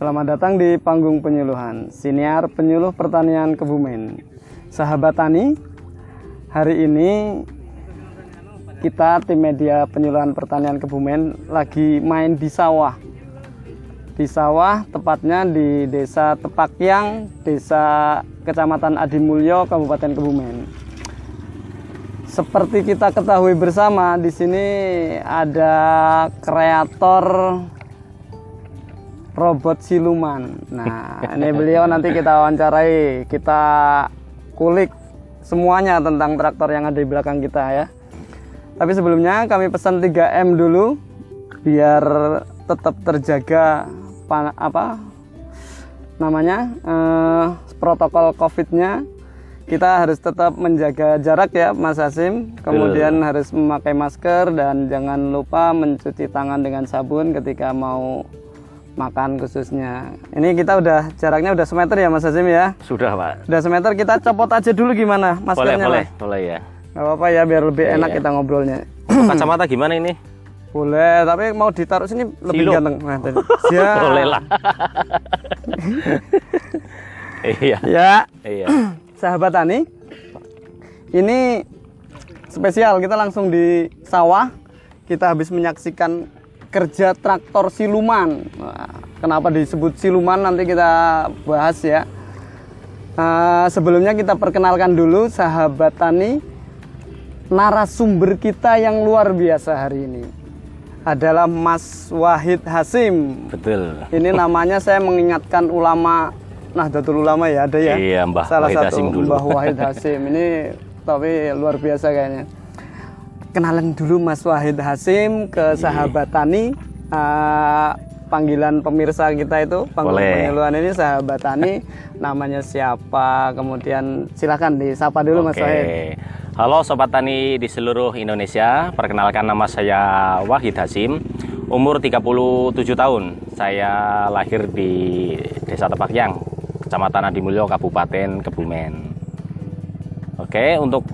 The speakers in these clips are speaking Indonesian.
Selamat datang di panggung penyuluhan Siniar Penyuluh Pertanian Kebumen. Sahabat tani, hari ini kita tim media penyuluhan pertanian Kebumen lagi main di sawah. Di sawah, tepatnya di Desa Tepakyang, Desa Kecamatan Adimulyo, Kabupaten Kebumen. Seperti kita ketahui bersama, di sini ada kreator robot siluman. Nah, ini beliau nanti kita wawancarai, kita kulik semuanya tentang traktor yang ada di belakang kita ya. Tapi sebelumnya kami pesan 3M dulu biar tetap terjaga apa namanya eh, protokol COVID-nya. Kita harus tetap menjaga jarak ya Mas Hasim. Kemudian harus memakai masker dan jangan lupa mencuci tangan dengan sabun ketika mau makan khususnya. Ini kita udah jaraknya udah semeter ya Mas Azim ya? Sudah Pak. Udah semeter kita copot aja dulu gimana maskernya? Boleh, boleh, boleh ya. Gak apa-apa ya biar lebih Iya, enak iya. kita ngobrolnya. Kacamata gimana ini? Boleh, tapi mau ditaruh sini lebih Silo. ganteng. Nah. Siap. Boleh lah. iya. Ya, Iya. sahabat tani. Ini spesial kita langsung di sawah. Kita habis menyaksikan kerja traktor siluman. Nah, kenapa disebut siluman nanti kita bahas ya. Eh, sebelumnya kita perkenalkan dulu sahabat tani narasumber kita yang luar biasa hari ini adalah Mas Wahid Hasim. Betul. Ini namanya saya mengingatkan ulama Nahdlatul Ulama ya ada ya. Iya, Mbah Salah Wahid satu Hasim dulu. Mbah Wahid Hasim. Ini tapi luar biasa kayaknya. Kenalan dulu Mas Wahid Hasim ke Iya. sahabat tani. Ah, panggilan pemirsa kita itu penyuluhan ini sahabat tani namanya siapa kemudian silakan disapa dulu Mas Oke. Wahid Halo Sobat Tani di seluruh Indonesia. Perkenalkan nama saya Wahid Hasim. Umur 37 tahun. Saya lahir di Desa Tepakyang, Kecamatan Adimulyo, Kabupaten Kebumen. Oke, untuk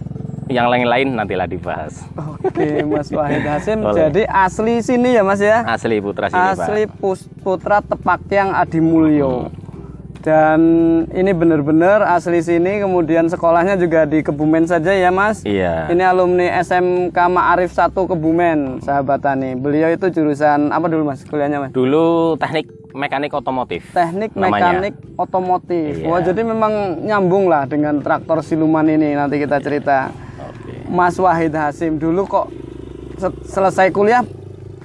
yang lain-lain nantilah dibahas. Oke Mas Wahid Hasim Boleh. jadi asli sini ya Mas ya Asli putra sini, Pak. asli Pus- putra Tepakyang Adimulyo. Hmm. Dan ini benar-benar asli sini, kemudian sekolahnya juga di Kebumen saja ya Mas. Iya. Ini alumni SMK Ma'arif 1 Kebumen, sahabat tani. Beliau itu jurusan apa dulu Mas kuliahnya Mas? Dulu teknik mekanik otomotif. Teknik namanya. mekanik otomotif. Iya. Wah, jadi memang nyambung lah dengan traktor siluman ini nanti kita cerita. Mas Wahid Hasim. Dulu kok se- selesai kuliah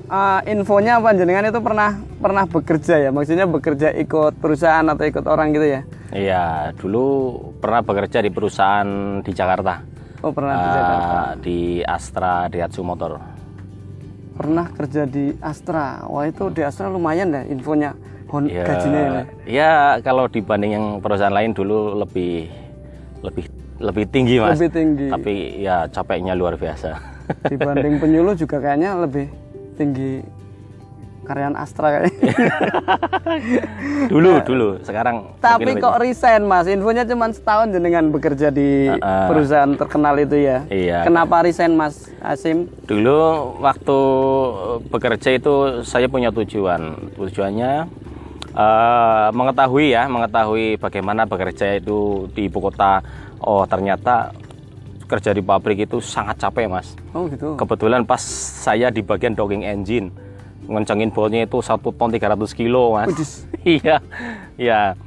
eh, infonya apa jenengan itu pernah pernah bekerja ya? Maksudnya bekerja ikut perusahaan atau ikut orang gitu ya? Iya, dulu pernah bekerja di perusahaan di Jakarta. oh pernah di Jakarta. Eh, di Astra Daihatsu Motor. pernah kerja di Astra? Wah itu di Astra lumayan ya infonya Hon, Ya, gajinya ya? Ya kalau dibanding yang perusahaan lain dulu lebih lebih lebih tinggi mas. lebih tinggi Tapi ya capeknya luar biasa. dibanding penyuluh juga kayaknya lebih tinggi karyawan Astra kayaknya dulu dulu, sekarang tapi kok resign mas infonya cuma setahun jenengan bekerja di Uh-uh. perusahaan terkenal itu ya Iya. kenapa resign mas Asim Dulu waktu bekerja itu saya punya tujuan. Tujuannya eh, mengetahui ya, mengetahui bagaimana bekerja itu di ibu kota. Oh ternyata kerja di pabrik itu sangat capek mas. oh gitu Kebetulan pas saya di bagian docking engine, ngencengin bolnya itu satu ton 300 kilo mas. Iya, iya.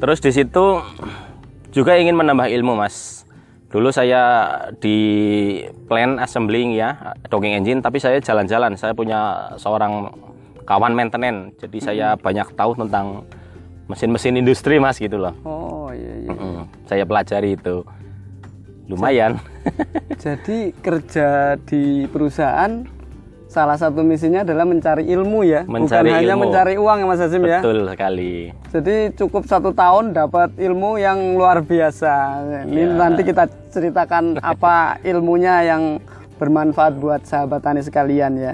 Terus di situ juga ingin menambah ilmu mas. Dulu saya di plan assembling ya, docking engine, tapi saya jalan-jalan. Saya punya seorang kawan maintenance, jadi saya banyak tahu tentang mesin-mesin industri mas gitu loh. Oh iya iya. Mm-mm. Saya pelajari itu, lumayan. Jadi kerja di perusahaan salah satu misinya adalah mencari ilmu ya, Mencari bukan hanya ilmu. mencari uang ya Mas Azim ya. Betul sekali. Jadi cukup satu tahun dapat ilmu yang luar biasa. Ini Iya. nanti kita ceritakan apa ilmunya yang bermanfaat buat sahabat tani sekalian ya.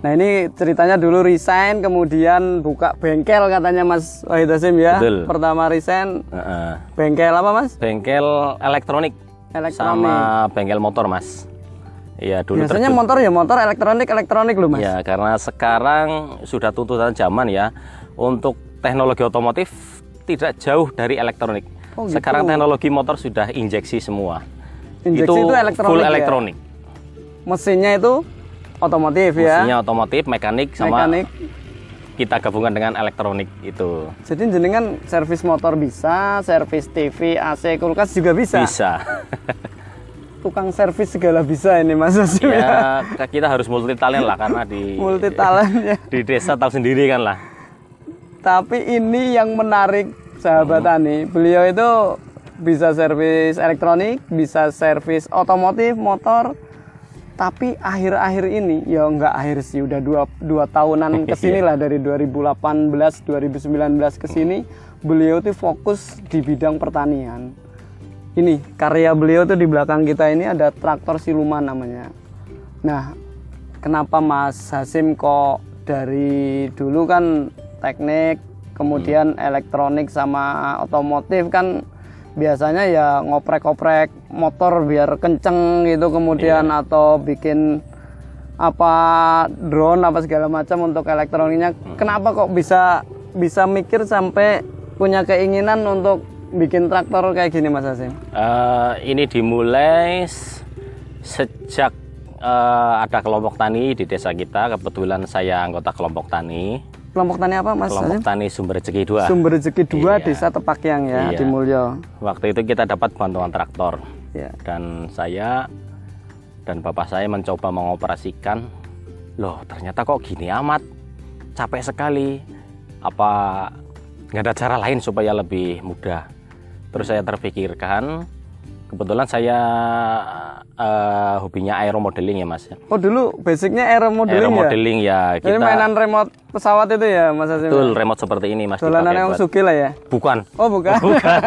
Nah ini ceritanya dulu resign, kemudian buka bengkel katanya Mas Wahid Hasim ya. Betul. Pertama resign, Heeh. bengkel apa Mas? Bengkel elektronik Elektronik. sama bengkel motor mas. Iya dulu Biasanya motor ya motor elektronik elektronik loh Mas. Ya karena sekarang sudah tuntutan zaman ya untuk teknologi otomotif tidak jauh dari elektronik. Oh, gitu. Sekarang teknologi motor sudah injeksi semua. Injeksi itu elektronik full ya? elektronik. Mesinnya itu otomotif ya. Mesinnya otomotif, mekanik sama Mekanik. kita gabungkan dengan elektronik itu. Jadi jenengan servis motor bisa, servis TV, AC, kulkas juga bisa. Bisa. Tukang servis segala bisa ini Mas Hasim ya. ya kita harus multi talent lah karena di Multi talent ya. di desa tahu sendiri kan lah. Tapi ini yang menarik sahabat Tani, beliau itu bisa servis elektronik, bisa servis otomotif, motor. Tapi akhir-akhir ini, ya nggak akhir sih, udah dua, dua tahunan ke sini lah dari 2018, 2019 ke sini, beliau tuh fokus di bidang pertanian. Ini karya beliau tuh di belakang kita ini ada traktor siluman namanya. Nah, kenapa Mas Hasim kok dari dulu kan teknik, kemudian elektronik sama otomotif kan biasanya ya ngoprek-oprek motor biar kenceng gitu kemudian atau bikin apa drone apa segala macam untuk elektroniknya. Kenapa kok bisa bisa mikir sampai punya keinginan untuk bikin traktor kayak gini Mas Hasim? Eh, ini dimulai sejak eh, ada kelompok tani di desa kita. Kebetulan saya anggota kelompok tani, Kelompok tani apa Mas kelompok Hasim? tani sumber rezeki dua. Sumber rezeki dua Iya. desa Tepakyang ya Iya. di Mulyo. Waktu itu kita dapat bantuan traktor Ya. dan saya dan bapak saya mencoba mengoperasikan. Loh ternyata kok gini amat, capek sekali. Apa nggak ada cara lain supaya lebih mudah? Terus saya terpikirkan, kebetulan saya eh, hobinya aeromodeling ya mas. Oh dulu basicnya aero modeling ya? Aeromodeling ya Jadi kita mainan remote pesawat itu ya Mas Hasim? betul remote seperti ini mas. Dolanan yang buat- suki lah ya? Bukan, Oh bukan? bukan.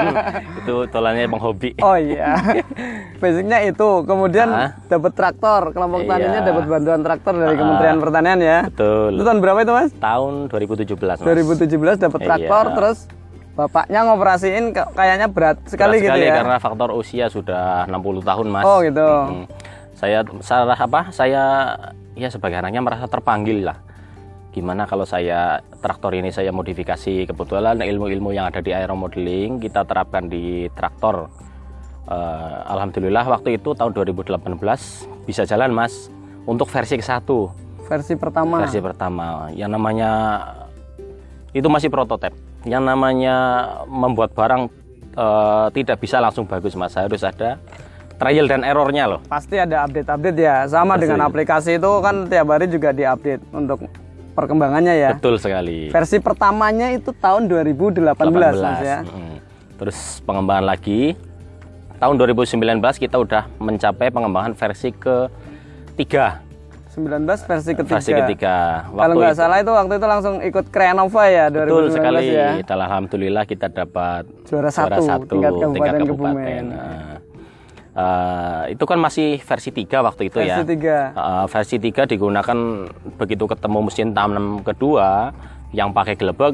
itu dolannya penghobi. Oh iya. Basicnya itu. Kemudian Ah. dapat traktor. Kelompok Iya. taninya dapat bantuan traktor dari Ah. Kementerian Pertanian ya. Betul. Itu tahun berapa itu Mas? Tahun 2017 mas. 2017 dapat Iya. traktor terus bapaknya ngoperasiin kayaknya berat sekali Berat gitu sekali ya. karena faktor usia sudah 60 tahun mas. Oh gitu. Mm. Saya salah apa? Saya ya sebagai anaknya merasa terpanggil lah. Gimana kalau saya traktor ini saya modifikasi kebetulan ilmu-ilmu yang ada di aeromodeling kita terapkan di traktor. Eh, Alhamdulillah waktu itu tahun 2018 bisa jalan mas untuk versi ke satu Versi pertama. versi pertama yang namanya itu masih prototipe yang namanya membuat barang eh, tidak bisa langsung bagus mas harus ada trial dan errornya loh Pasti ada update-update ya. Sama Pasti. dengan aplikasi itu kan tiap hari juga diupdate untuk perkembangannya ya. betul sekali Versi pertamanya itu tahun 2018 Mas ya. Mm. terus pengembangan lagi tahun 2019 kita udah mencapai pengembangan versi ke tiga 19 versi ketiga. versi ketiga Kalau nggak salah itu waktu itu langsung ikut Krenova ya 2019 Betul sekali. ya. Alhamdulillah kita dapat Juara satu, tingkat Kabupaten Kebumen. Nah, eh, itu kan masih versi 3 waktu itu ya. Versi tiga. Eh, versi 3 digunakan begitu ketemu mesin tanam kedua yang pakai gelebek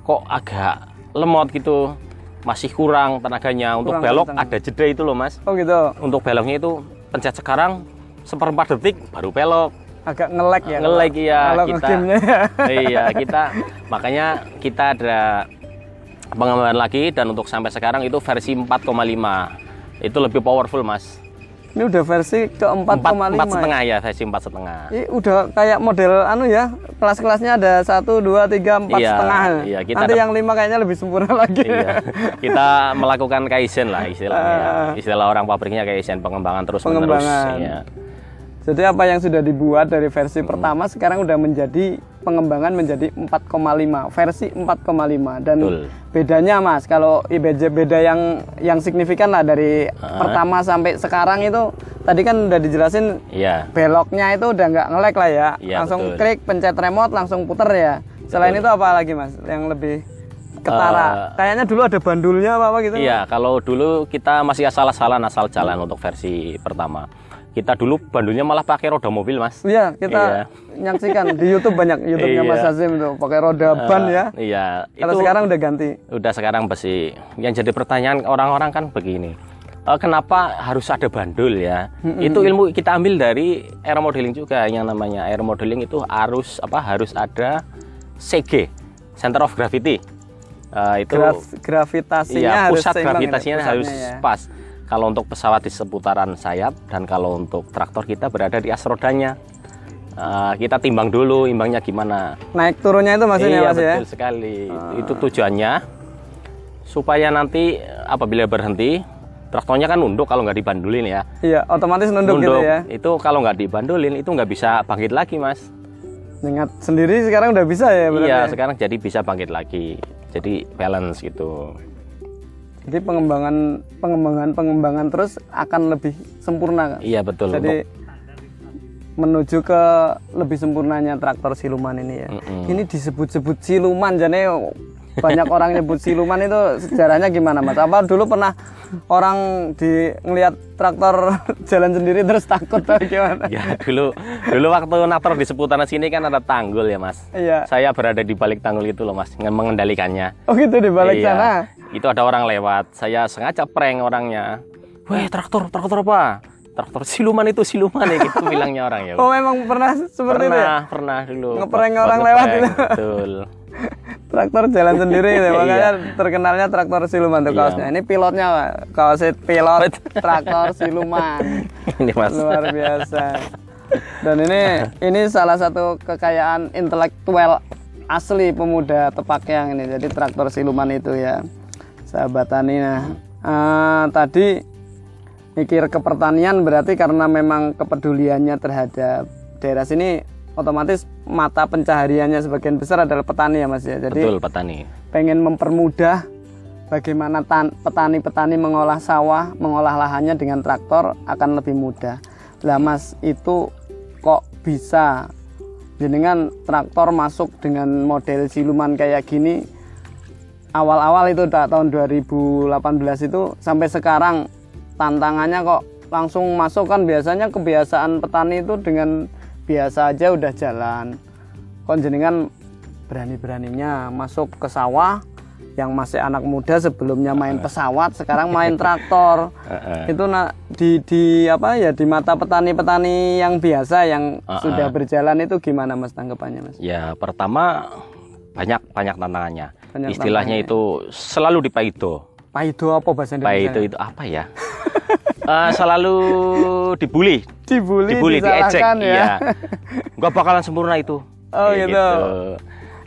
kok agak lemot gitu. Masih kurang tenaganya untuk Kurang belok kencang. ada jeda itu loh Mas. Oh gitu. Untuk beloknya itu pencet sekarang seperempat detik baru belok Agak ngelek ya. nge-lag ya kita ya. iya kita makanya kita ada pengembangan lagi dan untuk sampai sekarang itu versi 4,5 itu lebih powerful mas Ini udah versi ke 4,5 empat empat ya. setengah ya versi empat setengah Ini udah kayak model anu ya, kelas-kelasnya ada satu, dua, tiga, empat Iya, setengah. iya, kita Nanti ada- yang lima kayaknya lebih sempurna lagi. iya kita melakukan kaizen lah istilahnya Ah. istilah orang pabriknya kaizen pengembangan terus menerus Pengembangan. Jadi apa yang sudah dibuat dari versi pertama sekarang udah menjadi pengembangan menjadi 4,5 versi 4,5 dan Betul. bedanya mas kalau i- beda yang yang signifikan lah dari pertama sampai sekarang itu tadi kan udah dijelasin iya. beloknya itu udah nggak ngelek lah ya. Iya, langsung betul. klik pencet remote langsung puter ya. Selain itu apa lagi mas yang lebih ketara? Kayaknya dulu ada bandulnya apa apa gitu. Iya, kalau dulu kita masih asal-asalan asal jalan untuk versi pertama. Kita dulu bandulnya malah pakai roda mobil, Mas. Iya, kita Iya. nyaksikan di YouTube banyak YouTube-nya Mas Iya. Azim tuh pakai roda ban ya. Iya, Kalau itu sekarang udah ganti. udah sekarang besi. Yang jadi pertanyaan orang-orang kan begini. eh, kenapa harus ada bandul ya? Itu ilmu kita ambil dari aeromodeling juga yang namanya aeromodeling itu harus apa? Harus ada CG. center of gravity. Eh, itu Graf- gravitasinya iya, harus pusat seimbang gravitasinya harus ya. pas. Kalau untuk pesawat di seputaran sayap dan kalau untuk traktor kita berada di as rodanya. Eh, kita timbang dulu imbangnya gimana. Naik turunnya itu maksudnya iya Mas ya. betul sekali. Itu tujuannya supaya nanti apabila berhenti traktornya kan nunduk kalau nggak dibandulin ya. Iya, otomatis nunduk, gitu ya. Itu kalau nggak dibandulin itu nggak bisa bangkit lagi mas. Nyengat sendiri sekarang udah bisa ya iya ya? sekarang jadi bisa bangkit lagi. Jadi balance gitu. Jadi pengembangan pengembangan pengembangan terus akan lebih sempurna. Kak? Iya betul. Jadi Untuk- menuju ke lebih sempurnanya traktor siluman ini ya. Mm-mm. Ini disebut-sebut siluman jadi banyak orang nyebut siluman itu sejarahnya gimana Mas? Apa dulu pernah orang di ngelihat traktor jalan sendiri terus takut atau gimana? ya dulu dulu waktu nator di seputaran sini kan ada tanggul ya mas. Iya. Saya berada di balik tanggul itu loh mas, nge- mengendalikannya. Oh gitu di balik Iya. sana. Itu ada orang lewat. Saya sengaja prank orangnya. Weh traktor, traktor apa? Traktor siluman itu siluman ya gitu bilangnya orang ya. Oh memang pernah seperti itu ya? pernah, pernah dulu. Ngeprank orang lewat itu. Betul. Traktor jalan sendiri gitu. Iya. Makanya terkenalnya traktor siluman tuh Iya. kaosnya. Ini pilotnya Pak. Kaos pilot traktor siluman. Ini mas. luar biasa dan ini ini salah satu kekayaan intelektual asli pemuda Tepakyang ini jadi traktor siluman itu ya sahabat tani nah eh, tadi mikir ke pertanian berarti karena memang kepeduliannya terhadap daerah sini otomatis mata pencahariannya sebagian besar adalah petani ya mas ya jadi Betul petani. pengen mempermudah bagaimana tan- petani-petani mengolah sawah, mengolah lahannya dengan traktor akan lebih mudah. Lah Mas, itu kok bisa jenengan traktor masuk dengan model siluman kayak gini awal-awal itu ta- tahun 2018 itu sampai sekarang tantangannya kok langsung masuk kan biasanya kebiasaan petani itu dengan biasa aja udah jalan. Kok jenengan berani-beraninya masuk ke sawah yang masih anak muda sebelumnya main pesawat sekarang main traktor. Itu na- di di apa ya di mata petani-petani yang biasa yang sudah berjalan itu gimana mas tanggapannya mas? Ya pertama banyak banyak tantangannya. Banyak Istilahnya itu selalu dipaido. Paido apa bahasa Indonesia Paido itu apa ya? Eh, selalu dibully, dibully, dibully, diejek, ya iya. Gak bakalan sempurna itu. Oh, Kayak gitu.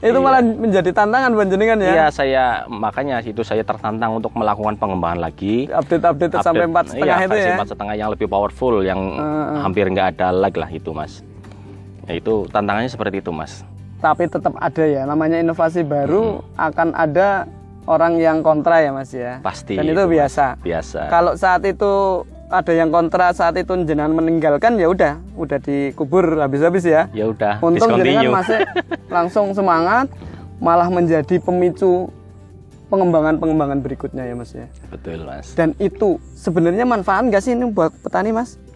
itu malah menjadi tantangan buat jenengan ya Iya, saya makanya itu saya tertantang untuk melakukan pengembangan lagi. update-update sampai empat setengah iya, itu ya empat setengah yang lebih powerful, yang Heeh. hampir nggak ada lag lah itu, mas. Ya itu tantangannya seperti itu, mas. tapi tetap ada ya namanya inovasi baru akan ada orang yang kontra ya mas ya Pasti. dan itu biasa Biasa. kalau saat itu ada yang kontra saat itu jenengan meninggalkan ya udah udah dikubur habis-habis ya Ya udah, untung jenengan masih langsung semangat malah menjadi pemicu pengembangan-pengembangan berikutnya ya mas ya Betul, mas. dan itu sebenarnya manfaat nggak sih ini buat petani mas Ma-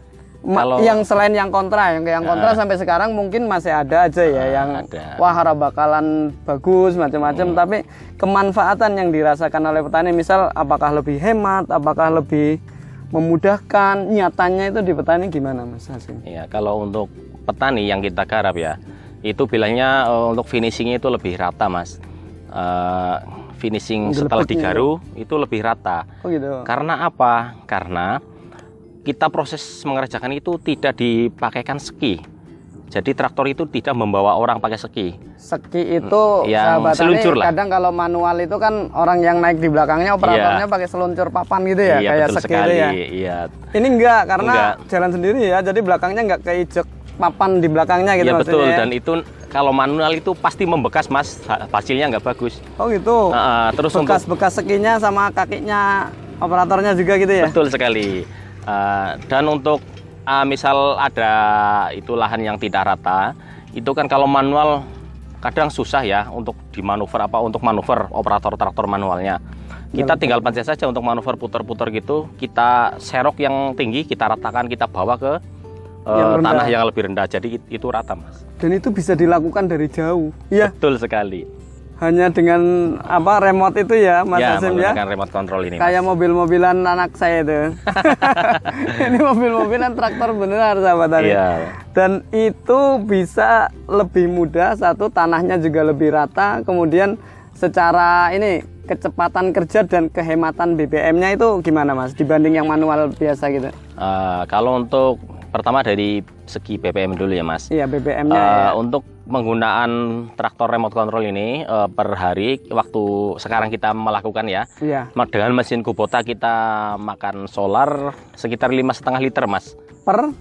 Kalau- yang selain yang kontra yang yang kontra sampai sekarang mungkin masih ada aja ya yang ada. wah harap bakalan bagus macam-macam tapi kemanfaatan yang dirasakan oleh petani misal apakah lebih hemat apakah lebih memudahkan nyatanya itu di petani gimana mas Hasim? Ya, kalau untuk petani yang kita garap ya, itu bilangnya eh, untuk finishingnya itu lebih rata, mas. Eh, finishing setelah Gelepeknya digaru itu lebih rata. oh gitu Karena apa? Karena kita proses mengerjakan itu tidak dipakaikan ski. Jadi traktor itu tidak membawa orang pakai ski. Seki itu yang sahabat tani, seluncur lah. kadang kalau manual itu kan orang yang naik di belakangnya operatornya pakai seluncur papan gitu ya iya kayak betul seki sekali. itu ya Iya, Ini enggak karena Enggak. jalan sendiri ya. Jadi belakangnya enggak keijek papan di belakangnya gitu iya betul. ya. Dan itu kalau manual itu pasti membekas mas, Ha- hasilnya nggak bagus. Oh gitu. Nah, terus untuk Bekas-bekas sekinya sama kakinya operatornya juga gitu ya. Betul sekali. Uh, dan untuk uh, misal ada itu lahan yang tidak rata, itu kan kalau manual kadang susah ya untuk dimanuver apa untuk manuver operator traktor manualnya. Kita tinggal pencet saja untuk manuver putar-putar gitu, kita serok yang tinggi, kita ratakan, kita bawa ke uh, Yang rendah. tanah yang lebih rendah. Jadi it- itu rata, Mas. Dan itu bisa dilakukan dari jauh. Iya. Betul sekali. Hanya dengan apa remote itu ya Mas ya, Hasim ya. remote control ini. Kayak mobil-mobilan anak saya itu. ini mobil-mobilan traktor beneran sahabat tani. Iya. Dan itu bisa lebih mudah satu tanahnya juga lebih rata, kemudian secara ini kecepatan kerja dan kehematan BBM-nya itu gimana Mas dibanding yang manual biasa gitu? Eh, kalau untuk pertama dari segi BBM dulu ya Mas. Iya BBM-nya. Eh, ya. Untuk penggunaan traktor remote control ini eh, per hari waktu sekarang kita melakukan ya Iya. Dengan mesin Kubota kita makan solar sekitar lima setengah liter mas Per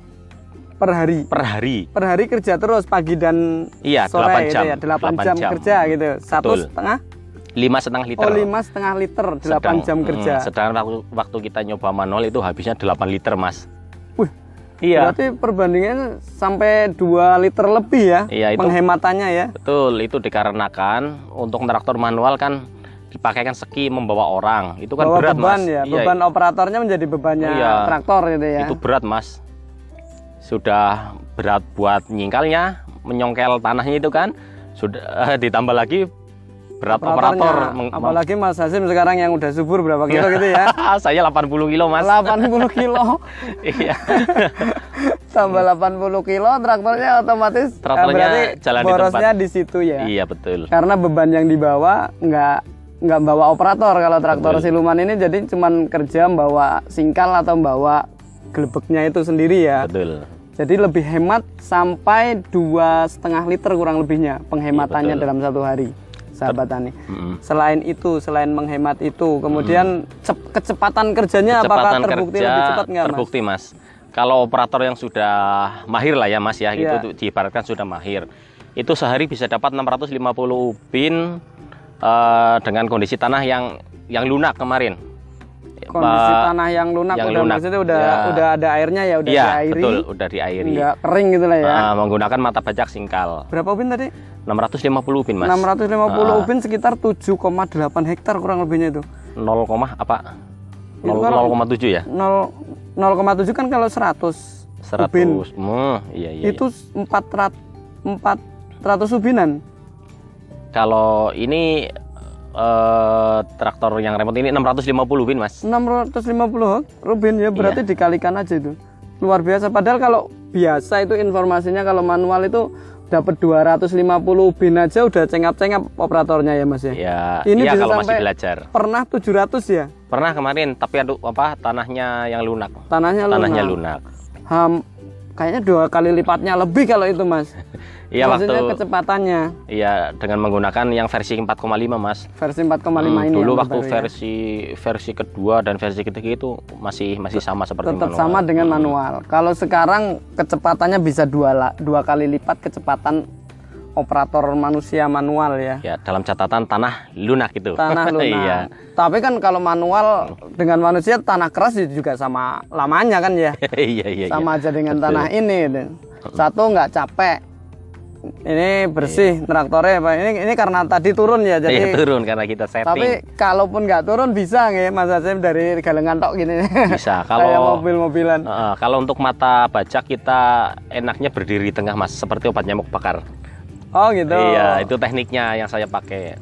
per hari. per hari Per hari kerja terus pagi dan Iya, sore 8 gitu jam. ya, 8, 8 jam, jam. kerja gitu. Satu Betul. setengah lima setengah liter Oh lima setengah liter, 8 Sedang- jam kerja. sedangkan waktu, waktu kita nyoba manual itu habisnya 8 liter mas Wih, iya Berarti perbandingannya sampai 2 liter lebih ya, Iya, itu- penghematannya ya. betul itu dikarenakan untuk traktor manual kan dipakaikan seki membawa orang itu kan Bawa berat beban mas ya, Iya, beban operatornya menjadi bebannya Iya. traktor gitu ya. itu berat mas sudah berat buat nyingkalnya menyongkel tanahnya itu kan sudah ditambah lagi berat operator Apalagi Mas Hasim sekarang yang udah subur berapa kilo gitu ya? saya 80 kilo mas 80 kilo iya tambah 80 kilo traktornya otomatis eh, Traktornya berarti jalan di borosnya tempat. di situ ya. iya betul Karena beban yang dibawa nggak nggak bawa operator kalau traktor Betul. siluman ini jadi cuman kerja bawa singkal atau bawa gelebeknya itu sendiri ya. betul Jadi lebih hemat sampai dua setengah liter kurang lebihnya penghematannya Iya, betul. dalam satu hari, sahabat tani. Selain itu, selain menghemat itu, kemudian cep- kecepatan kerjanya apakah kecepatan terbukti kerja lebih cepat nggak, Mas? terbukti mas? Kalau operator yang sudah mahir lah ya mas ya gitu diibaratkan sudah mahir. Itu sehari bisa dapat 650 ubin eh, dengan kondisi tanah yang yang lunak kemarin Kondisi Pak- tanah yang lunak yang udah lunak. maksudnya udah Ya. udah ada airnya ya, udah Iya diairi, betul udah diairi nggak kering gitu lah ya. Eh, menggunakan mata bajak singkal Berapa ubin tadi? 650 ubin mas 650 Ah. ubin sekitar 7,8 hektar kurang lebihnya itu. 0, apa Itu 0, kalau- 0,7 ya 0 0,7 kan kalau 100 100 ubin. Hmm, iya iya itu 400 400 ubinan. Kalau ini eh, traktor yang remote ini 650 ubin, Mas. 650 rubin ya berarti Iya. dikalikan aja itu. Luar biasa padahal kalau biasa itu informasinya kalau manual itu dapat 250 ubin aja udah cengap-cengap operatornya ya Mas ya. Ya, Ini iya bisa kalau masih belajar. Pernah 700 ya Pernah kemarin, tapi aduh apa tanahnya yang lunak. tanahnya lunak. Tanahnya lunak. Ham, kayaknya dua kali lipatnya lebih kalau itu Mas. Iya Maksudnya waktu kecepatannya iya dengan menggunakan yang versi 4,5, Mas. versi 4,5 Hmm, ini dulu waktu ya. versi versi kedua dan versi ketiga itu masih masih sama seperti tetap manual. sama dengan manual. Kalau sekarang kecepatannya bisa dua dua kali lipat kecepatan operator manusia manual ya. Ya, dalam catatan tanah lunak itu. Tanah lunak. iya. Tapi kan kalau manual dengan manusia tanah keras itu juga sama lamanya kan ya. iya, iya, iya. sama aja dengan tanah ini. gitu. Satu nggak capek. Ini bersih traktornya Pak. Ini ini karena tadi turun ya Iya, jadi turun karena kita setting. tapi kalaupun nggak turun bisa nggih Mas Hasim dari galengan tok gini. Bisa, Kayak kalau- mobil-mobilan. Heeh, kalau untuk mata bajak kita enaknya berdiri di tengah mas, seperti obat nyamuk bakar. Oh gitu. Iya, itu tekniknya yang saya pakai.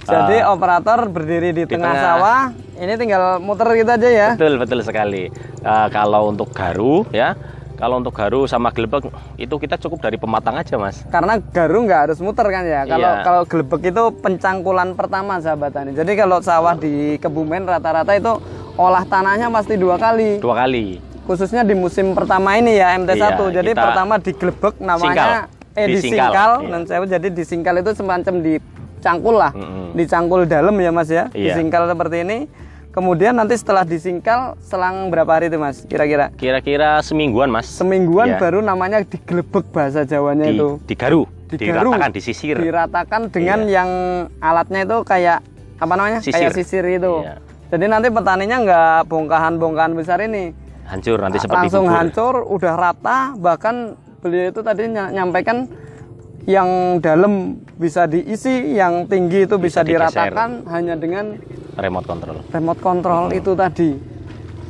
Jadi Eh, operator berdiri di, tengah, tengah. sawah, ini tinggal muter gitu aja ya. betul betul sekali. Eh, kalau untuk garu ya, kalau untuk garu sama gelebek itu kita cukup dari pematang aja mas. Karena garu nggak harus muter kan ya. Kalau Iya. kalau gelebek itu pencangkulan pertama sahabat tani. Jadi kalau sawah di Kebumen rata-rata itu olah tanahnya pasti dua kali. Dua kali. Khususnya di musim pertama ini ya MT1. Iya, jadi kita pertama digelebek namanya eh Disingkal. disingkal. Iya. Dan saya jadi disingkal itu semacam dicangkul lah. Mm-mm. Dicangkul dalam ya Mas ya. Iya. Disingkal seperti ini. Kemudian nanti setelah disingkal selang berapa hari itu Mas kira-kira? Kira-kira semingguan mas. semingguan Iya. baru namanya digelebek bahasa Jawanya Di, itu digaru, Digaru. diratakan, disisir. diratakan dengan yang alatnya itu kayak apa namanya kayak Sisir. sisir itu Iya. jadi nanti petaninya nggak bongkahan-bongkahan besar ini Hancur nanti seperti langsung bubur. hancur udah rata bahkan beliau itu tadi ny- nyampaikan yang dalam bisa diisi yang tinggi itu bisa, Bisa digeser. diratakan hanya dengan Remote control. remote control itu tadi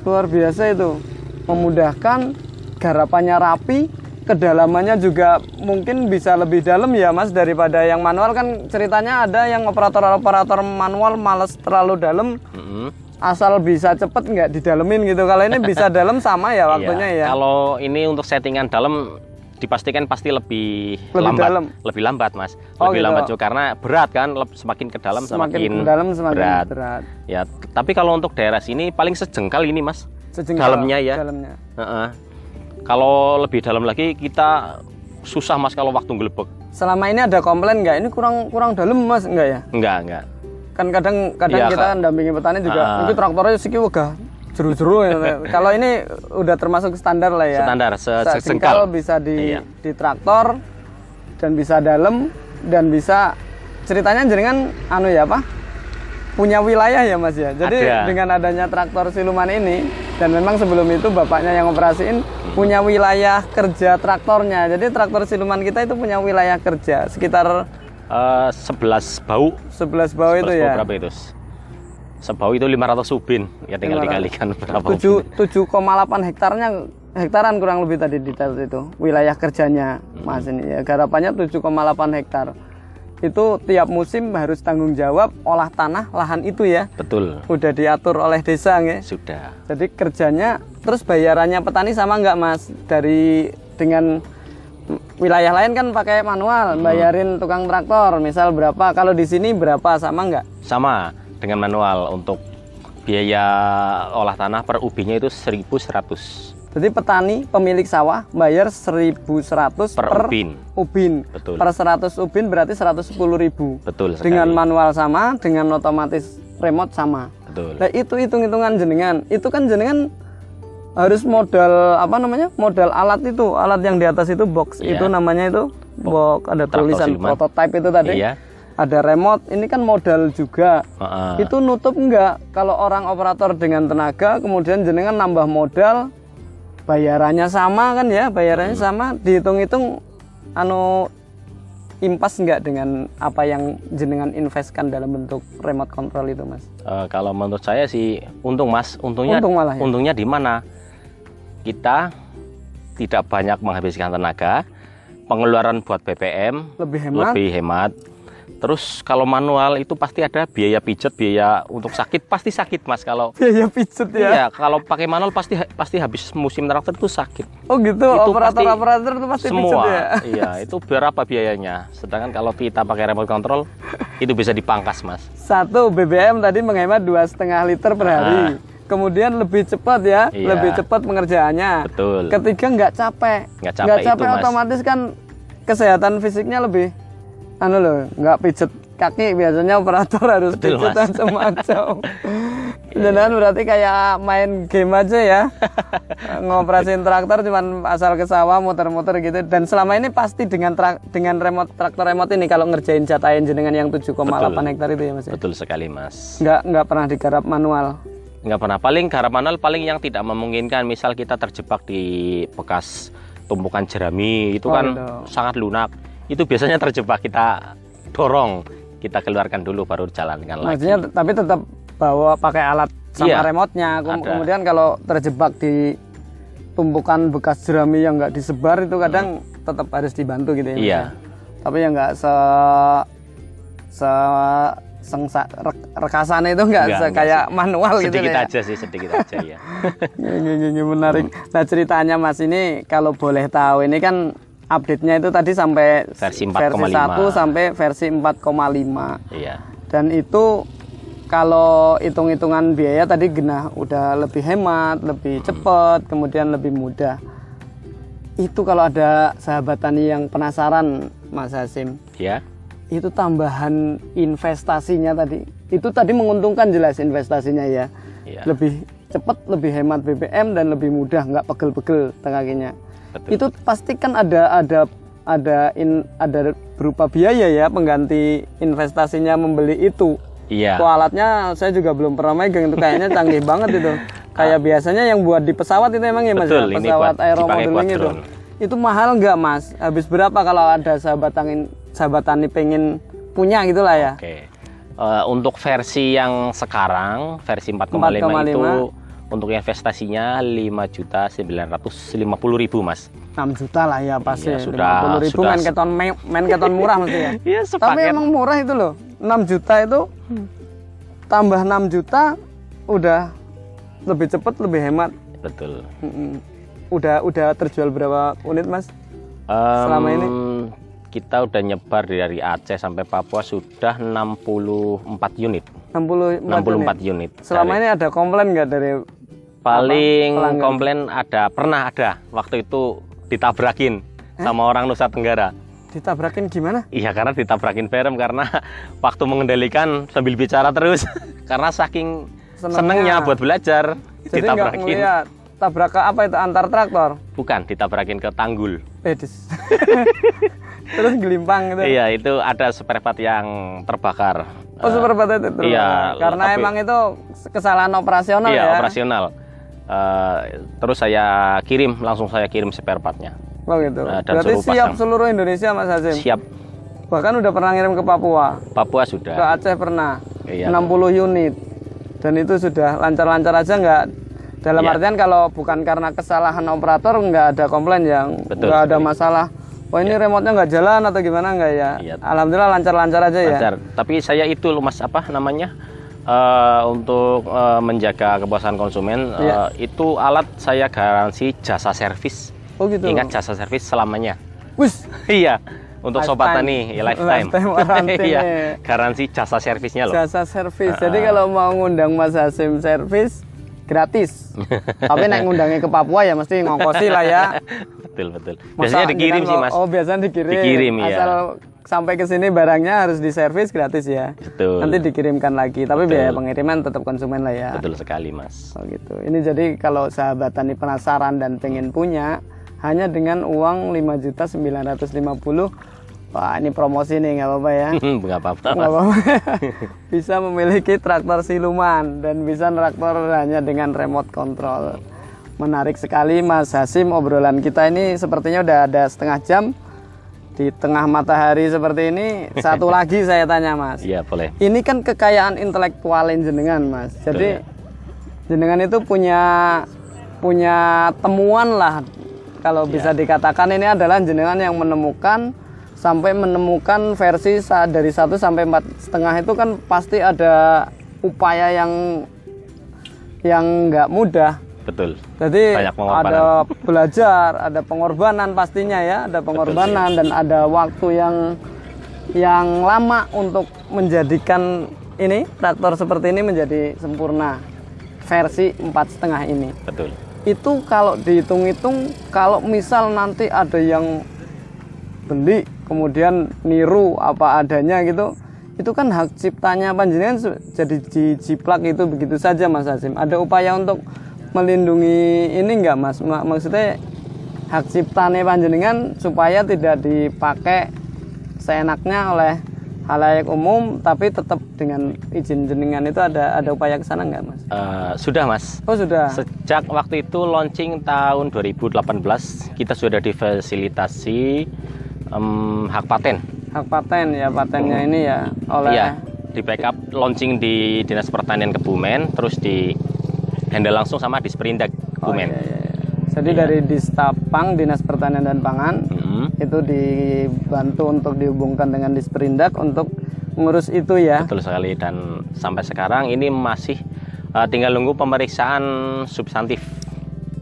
luar biasa itu memudahkan garapannya rapi kedalamannya juga mungkin bisa lebih dalam ya mas daripada yang manual kan ceritanya ada yang operator-operator manual males terlalu dalam Mm-mm. asal bisa cepet nggak didalemin gitu kalau ini bisa dalam sama ya waktunya Iya. ya Kalau ini untuk settingan dalam dipastikan pasti lebih, Lebih lambat, dalam. lebih lambat mas, Oh, lebih gitu. lambat juga karena berat kan, semakin ke dalam semakin semakin, ke dalam semakin berat. berat, Ya, tapi kalau untuk daerah sini paling sejengkal ini mas, Sejengkal dalamnya ya. dalamnya Heeh. Kalau lebih dalam lagi kita susah mas kalau waktu ngelebek. selama ini ada komplain nggak ini kurang kurang dalam mas nggak ya Enggak enggak. kan kadang kadang Iya, kita Kak. dampingi petani juga Ah. ini traktornya siki wegah jeru-jeru ya. kalau ini udah termasuk standar lah ya Standar se sejengkal. bisa di Iya. di traktor dan bisa dalam dan bisa ceritanya jenengan anu ya apa punya wilayah ya mas ya jadi Ada. dengan adanya traktor siluman ini dan memang sebelum itu bapaknya yang operasiin Hmm. punya wilayah kerja traktornya jadi traktor siluman kita itu punya wilayah kerja sekitar Eh, 11 bau 11 bawah itu 11 bau ya berapa itu? Sebau itu 500 ubin. Ya tinggal 500. dikalikan berapa Tujuh- ubin. 7,8 hektarnya hektaran kurang lebih tadi detail itu wilayah kerjanya mas ini ya garapannya 7,8 hektar itu tiap musim harus tanggung jawab olah tanah lahan itu ya Betul. udah diatur oleh desa nggih. Sudah. jadi kerjanya terus bayarannya petani sama nggak mas dari dengan wilayah lain kan pakai manual bayarin tukang traktor misal berapa kalau di sini berapa sama nggak Sama dengan manual untuk biaya olah tanah per ubinya itu 1100 Jadi petani pemilik sawah bayar 1.100 per, ubin. ubin. Betul. Per 100 ubin berarti 110.000. Betul sekali. Dengan manual sama, dengan otomatis remote sama. Betul. Nah, itu hitung-hitungan jenengan. Itu kan jenengan harus modal apa namanya? Modal alat itu, alat yang di atas itu box. Iya. Itu namanya itu box ada Traktor tulisan prototype itu tadi. Iya. Ada remote, ini kan modal juga. Heeh. Itu nutup enggak kalau orang operator dengan tenaga kemudian jenengan nambah modal bayarannya sama kan ya bayarannya sama dihitung-hitung anu impas enggak dengan apa yang jenengan investkan dalam bentuk remote control itu mas Eh, kalau menurut saya sih untung mas, untungnya Untung malah ya? untungnya di mana? Kita tidak banyak menghabiskan tenaga, pengeluaran buat BPM lebih hemat lebih hemat. Terus kalau manual itu pasti ada biaya pijet, biaya untuk sakit pasti sakit mas kalau biaya pijet ya Iya, kalau pakai manual pasti pasti habis musim traktor itu sakit. oh gitu Itu operator pasti operator itu pasti Semua. pijet ya Iya, itu berapa biayanya? Sedangkan kalau kita pakai remote control itu bisa dipangkas, Mas. satu BBM tadi menghemat dua setengah liter per hari kemudian lebih cepat ya. Iya. lebih cepat pengerjaannya Betul. ketiga nggak capek Nggak capek itu, Mas. otomatis kan kesehatan fisiknya lebih anu loh nggak pijet kaki biasanya operator harus Betul, pijet Mas. macam-macam Jangan berarti kayak main game aja ya ngoperasin traktor cuman asal ke sawah muter-muter gitu dan selama ini pasti dengan trak- dengan remote traktor remote ini kalau ngerjain jatahin jenengan yang 7,8 hektar itu ya mas ya Betul sekali, Mas. nggak nggak pernah digarap manual Nggak pernah. Paling garap manual paling yang tidak memungkinkan. Misal kita terjebak di bekas tumpukan jerami itu Oh, kan gitu. sangat lunak. Itu biasanya terjebak kita dorong, kita keluarkan dulu baru jalankan lagi. Maksudnya tapi tetap bawa pakai alat sama Iya, remote-nya. Kem- ada. Kemudian kalau terjebak di tumpukan bekas jerami yang nggak disebar itu kadang tetap harus dibantu gitu ya. Hmm. Iya. ya? Tapi yang nggak se se sengsa rek- rekasan itu nggak kayak manual gitu sedikit ya. aja sih, sedikit aja ya. Gini, gini, menarik. Nah ceritanya Mas ini kalau boleh tahu ini kan update-nya itu tadi sampai Versi versi 4,5. 1 sampai versi 4,5 Iya. dan itu kalau hitung-hitungan biaya tadi genah udah lebih hemat, lebih cepat, kemudian lebih mudah. Itu kalau ada sahabat tani yang penasaran, Mas Hasim, Ya. itu tambahan investasinya tadi. Itu tadi menguntungkan jelas investasinya ya. Iya. Lebih cepat, lebih hemat BBM dan lebih mudah, nggak pegel-pegel kakinya. Betul. Itu pasti kan ada ada ada in, ada berupa biaya ya pengganti investasinya membeli itu. Iya. Tuh alatnya saya juga belum pernah megang itu kayaknya canggih banget itu. Kayak biasanya yang buat di pesawat itu emang ya mas ya? Betul, pesawat aeromodeling itu. drone. Itu mahal nggak mas? Habis berapa kalau ada sahabat tani sahabat tani pengen punya gitulah ya? Oke. Eh, untuk versi yang sekarang, versi 4,5 itu 4,5. Untuk investasinya 5.950.000 Mas. 6 juta lah ya pasti. Iya, sudah- 50 ribu sudah- main keton main, main keton murah mesti ya. Iya Tapi emang murah itu loh. 6 juta itu tambah 6 juta udah lebih cepet, lebih hemat. betul. Udah udah terjual berapa unit mas? Em, Selama ini? kita udah nyebar dari Aceh sampai Papua sudah 64 unit. 64, 64 unit. unit. Selama Dari- ini ada komplain nggak dari paling pelanggan? komplain ada pernah ada waktu itu ditabrakin sama orang Nusa Tenggara. ditabrakin gimana? Iya karena ditabrakin berem karena waktu mengendalikan sambil bicara terus karena saking Senengnya. senengnya buat belajar Jadi ditabrakin. ngeliat tabrak ke apa itu antar traktor? Bukan ditabrakin ke tanggul. Edis. Terus gelimpang gitu. Iya itu ada spare part yang terbakar. Oh super itu terbakar. iya, Karena tapi- emang itu kesalahan operasional iya ya. operasional. Eh, terus saya kirim langsung saya kirim spare partnya. Oh gitu. Nah, dan Berarti siap pasang. seluruh Indonesia Mas Hasim. Siap Bahkan udah pernah ngirim ke Papua, Papua ke sudah. Aceh pernah. Iya. 60 unit. Dan itu sudah lancar-lancar aja nggak dalam Iya. artian kalau bukan karena kesalahan operator nggak ada komplain yang Betul nggak ada masalah. Wah ini remote-nya nggak jalan atau gimana nggak ya? Iya. Alhamdulillah lancar-lancar aja ya. Lancar. Tapi saya itu loh mas apa namanya eh, untuk eh, menjaga kepuasan konsumen eh, Iya. itu alat saya garansi jasa servis. Oh gitu. Ingat jasa servis selamanya. Wis, iya. Untuk sobat Lifetime. tani ya lifetime. Lifetime Iya. Garansi jasa servisnya loh. jasa servis. Jadi kalau mau ngundang Mas Hasim servis gratis. Tapi naik ngundangnya ke Papua ya mesti ngongkosi lah ya. betul betul. Masa Biasanya dikirim sih mas. Oh biasanya dikirim. Dikirim, iya. Asal sampai ke sini barangnya harus diservis gratis ya. Betul. Nanti dikirimkan lagi. Tapi Betul. biaya pengiriman tetap konsumen lah ya. Betul sekali mas. Oh gitu. Ini jadi kalau sahabat tani penasaran dan pengen punya hanya dengan uang 5.950 Wah ini promosi nih nggak apa-apa ya. Nggak apa-apa Nggak apa-apa. bisa memiliki traktor siluman dan bisa traktor hanya dengan remote control. Menarik sekali Mas Hasim obrolan kita ini sepertinya udah ada setengah jam di tengah matahari seperti ini. Satu lagi saya tanya Mas. Iya boleh. Ini kan kekayaan intelektual jenengan Mas. Jadi jenengan itu punya punya temuan lah kalau bisa dikatakan ini adalah jenengan yang menemukan sampai menemukan versi dari 1 sampai empat setengah itu kan pasti ada upaya yang yang nggak mudah. Betul. Jadi Banyak ada belajar, ada pengorbanan pastinya ya, ada pengorbanan dan ada waktu yang yang lama untuk menjadikan ini traktor seperti ini menjadi sempurna versi empat setengah ini. Betul. Itu kalau dihitung-hitung, kalau misal nanti ada yang beli kemudian niru apa adanya gitu, itu kan hak ciptanya panjenengan jadi jiplak itu begitu saja Mas Hasim. Ada upaya untuk melindungi ini enggak Mas? Ma- maksudnya hak ciptanya panjenengan supaya tidak dipakai seenaknya oleh halayak umum tapi tetap dengan izin jenengan itu ada ada upaya ke sana enggak Mas? Eh, sudah mas. Oh sudah. Sejak waktu itu launching tahun 2018 kita sudah difasilitasi em, hak paten. hak paten ya patennya ini ya oleh Iya, di backup launching di Dinas Pertanian Kebumen, terus di handle langsung sama Disperindak Oh, Kebumen. iya, iya, iya. Jadi dari Distapang Dinas Pertanian dan Pangan Mm, itu dibantu untuk dihubungkan dengan Disperindak untuk mengurus itu ya. betul sekali dan sampai sekarang ini masih eh, tinggal nunggu pemeriksaan substantif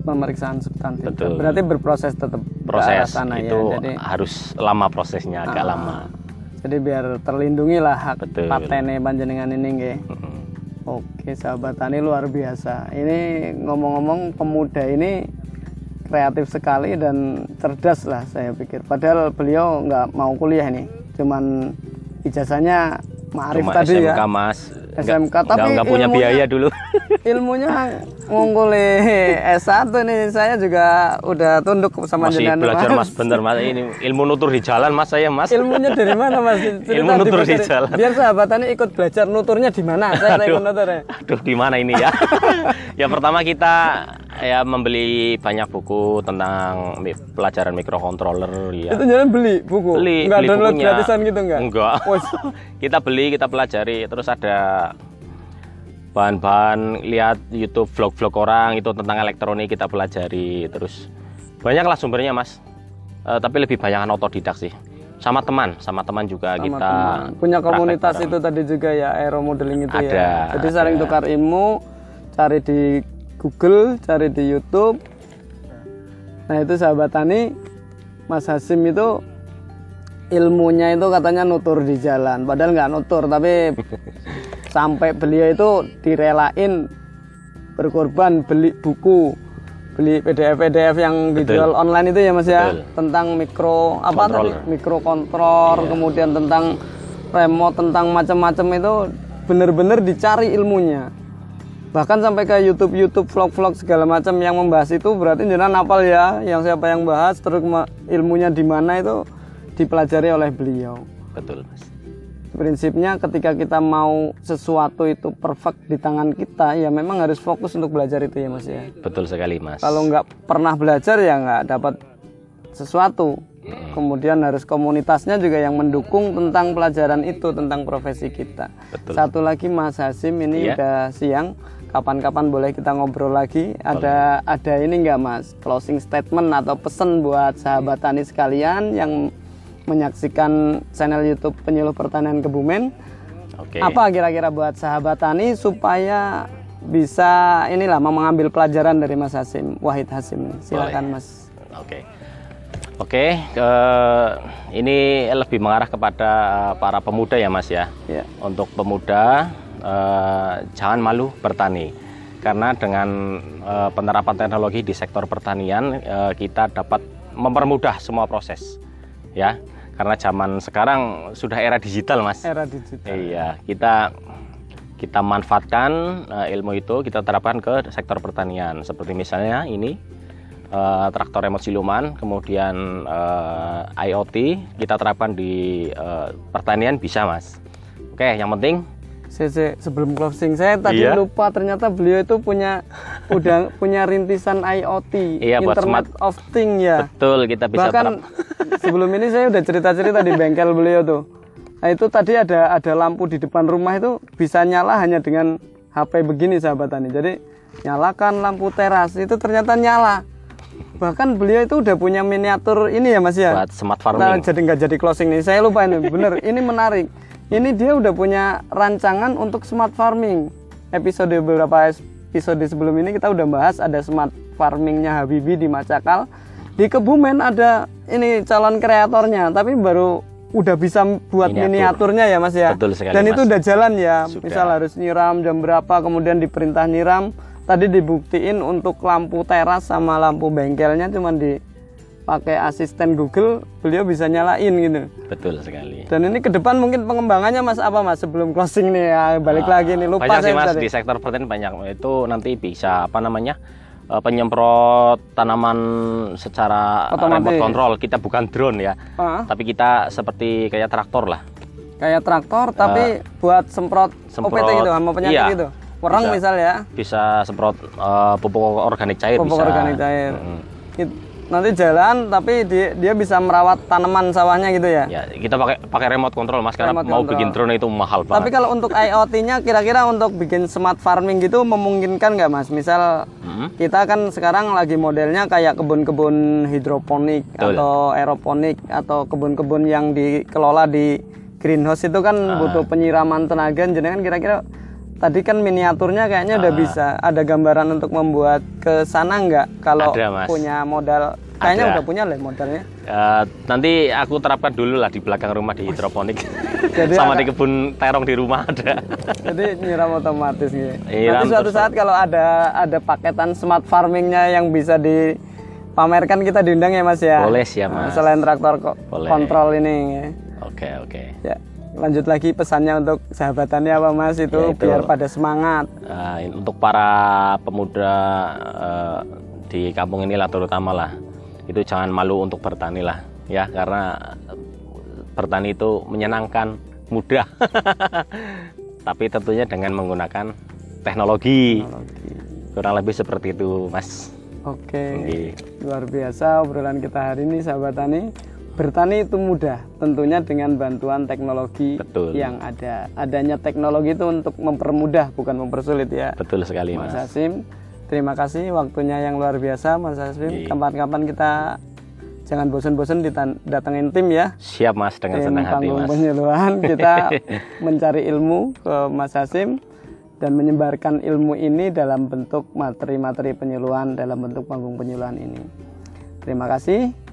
Pemeriksaan substantif. Betul. Berarti berproses tetap proses sana itu ya. Jadi harus lama prosesnya agak Ah. lama. jadi biar terlindungi lah hak Betul. patene panjenengan ini nggih. Oke, sahabat tani luar biasa. Ini ngomong-ngomong pemuda ini kreatif sekali dan cerdas lah saya pikir. Padahal beliau nggak mau kuliah ini, cuman ijazahnya Ma'arif Cuma tadi SMK ya. mas, SMK, tapi nggak punya ilmunya- biaya dulu. Ilmunya ngungguli S1 nih. Saya juga udah tunduk sama Masih jenengan, belajar mas, bener mas. Ini ilmu nutur di jalan mas saya mas. Ilmunya dari mana Mas? Cerita Ilmu nutur di dibocor- jalan. Biar sahabatannya ikut belajar nuturnya di mana? Saya saya ikut nutur ya. Aduh, di mana ini ya? ya pertama kita ya membeli banyak buku tentang pelajaran microcontroller ya. Itu jalan beli buku. Beli, Enggak beli download bukunya. gratisan gitu enggak? Enggak. Kita beli, kita pelajari, terus ada bahan-bahan lihat YouTube vlog-vlog orang itu tentang elektronik kita pelajari terus banyaklah sumbernya mas Eh, tapi lebih banyak otodidak sih sama teman sama teman juga Sama kita teman. punya komunitas bareng. itu tadi juga ya aero modeling itu Ada, ya jadi saling ada. tukar ilmu cari di Google cari di YouTube nah itu sahabat tani Mas Hasim itu ilmunya itu katanya nutur di jalan padahal nggak nutur tapi sampai beliau itu direlain berkorban beli buku beli PDF PDF yang dijual online itu ya Mas ya Betul. tentang mikro apa tadi? Controller. mikrokontrol kemudian tentang remote tentang macam-macam itu benar-benar dicari ilmunya. Bahkan sampai ke YouTube YouTube vlog-vlog segala macam yang membahas itu berarti jangan apal ya yang siapa yang bahas terus ilmunya di mana itu dipelajari oleh beliau. Betul mas prinsipnya ketika kita mau sesuatu itu perfect di tangan kita ya memang harus fokus untuk belajar itu ya mas ya. Betul sekali mas. Kalau nggak pernah belajar ya nggak dapat sesuatu. Kemudian harus komunitasnya juga yang mendukung tentang pelajaran itu tentang profesi kita. Betul. satu lagi Mas Hasim ini Iya. udah siang. Kapan-kapan boleh kita ngobrol lagi. Ada ada ini nggak Mas? Closing statement atau pesan buat sahabat tani sekalian yang menyaksikan channel YouTube penyuluh pertanian Kebumen oke apa kira-kira buat sahabat tani supaya bisa inilah mau mengambil pelajaran dari Mas Hasim Wahid Hasim silakan Mas Oke. Oke, eh, ini lebih mengarah kepada eh, para pemuda ya Mas ya. ya Untuk pemuda eh, jangan malu bertani. Karena dengan eh, penerapan teknologi di sektor pertanian eh, kita dapat mempermudah semua proses. Ya. Karena zaman sekarang sudah era digital Mas. era digital Iya, kita kita manfaatkan eh, ilmu itu kita terapkan ke sektor pertanian seperti misalnya ini eh, traktor remote siluman, kemudian eh, IoT kita terapkan di eh, pertanian bisa mas. Oke, yang penting saya, saya- sebelum closing saya tadi Iya. lupa ternyata beliau itu punya udah punya rintisan IoT Iya, buat Internet of Thing ya betul kita bisa bahkan terap- sebelum ini saya udah cerita-cerita di bengkel beliau tuh nah itu tadi ada ada lampu di depan rumah itu bisa nyala hanya dengan HP begini sahabat tani jadi nyalakan lampu teras itu ternyata nyala bahkan beliau itu udah punya miniatur ini ya mas ya buat smart Nah, farming. jadi nggak jadi closing nih. Saya lupa ini, bener. ini menarik. Ini dia udah punya rancangan untuk smart farming. Episode beberapa episode sebelum ini kita udah bahas ada smart farmingnya Habibi di Macakal. Di Kebumen ada ini calon kreatornya, tapi baru udah bisa buat Miniatur. miniaturnya ya mas ya. Betul sekali, Dan Mas. itu udah jalan ya. Sudah. Misal harus nyiram jam berapa, kemudian diperintah nyiram. Tadi dibuktiin untuk lampu teras sama lampu bengkelnya cuman di pakai asisten Google beliau bisa nyalain gitu Betul sekali. dan ini ke depan mungkin pengembangannya mas apa mas sebelum closing nih ya balik lagi nih lupa banyak sih mas tadi. di sektor pertanian banyak itu nanti bisa apa namanya eh, penyemprot tanaman secara Otomatis. remote control. Kita bukan drone ya Ah, tapi kita seperti kayak traktor lah. Kayak traktor tapi buat semprot, Eh, semprot, OPT gitu sama penyakit iya, gitu. Wereng bisa. misal ya. Bisa semprot eh, pupuk organik cair pupuk bisa. organik cair. Mm. It- nanti jalan tapi dia, dia bisa merawat tanaman sawahnya gitu ya ya kita pakai pakai remote control mas karena Remote mau control. bikin drone itu mahal Tapi banget kalau untuk IoT-nya kira-kira untuk bikin smart farming gitu memungkinkan nggak mas? Misal Mm. kita kan sekarang lagi modelnya kayak kebun-kebun hidroponik Betul. atau aeroponik atau kebun-kebun yang dikelola di greenhouse itu kan Ah. butuh penyiraman tenaga. Jadi kan kira-kira tadi kan miniaturnya kayaknya Ah. udah bisa. Ada gambaran untuk membuat ke sana nggak? Kalau Ada, punya modal, kayaknya Ada. udah punya lah modalnya. Eh, nanti aku terapkan dulu lah di belakang rumah di hidroponik Jadi sama ada- di kebun terong di rumah ada Jadi nyiram otomatis gitu. Nyiram Nanti suatu terus- saat kalau ada ada paketan smart farmingnya yang bisa dipamerkan kita diundang ya Mas ya. Boleh sih ya, Mas. Selain traktor kok kontrol ini. oke oke Ya. Lanjut lagi pesannya untuk sahabatannya apa Mas itu, Ya, itu. biar pada semangat. Eh, untuk para pemuda eh, di kampung inilah terutama lah itu jangan malu untuk bertani lah ya karena bertani itu menyenangkan mudah tapi tentunya dengan menggunakan teknologi kurang lebih seperti itu mas Oke. Oke. Luar biasa obrolan kita hari ini sahabat tani. Bertani itu mudah, tentunya dengan bantuan teknologi Betul. yang ada. Adanya teknologi itu untuk mempermudah, bukan mempersulit ya. Betul sekali Mas mas. Hasim, terima kasih waktunya yang luar biasa, Mas Hasim. Iya. Kapan-kapan kita jangan bosan-bosan datengin tim ya. Siap mas dengan Tim senang hati mas. penyuluhan kita mencari ilmu ke Mas Hasim dan menyebarkan ilmu ini dalam bentuk materi-materi penyuluhan dalam bentuk panggung penyuluhan ini. Terima kasih.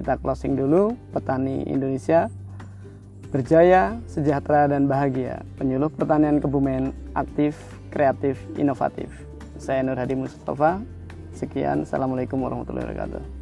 Kita closing dulu. Petani Indonesia berjaya, sejahtera dan bahagia. Penyuluh pertanian Kebumen aktif, kreatif, inovatif. Saya Nur Hadi Mustafa. Sekian. Assalamualaikum warahmatullahi wabarakatuh.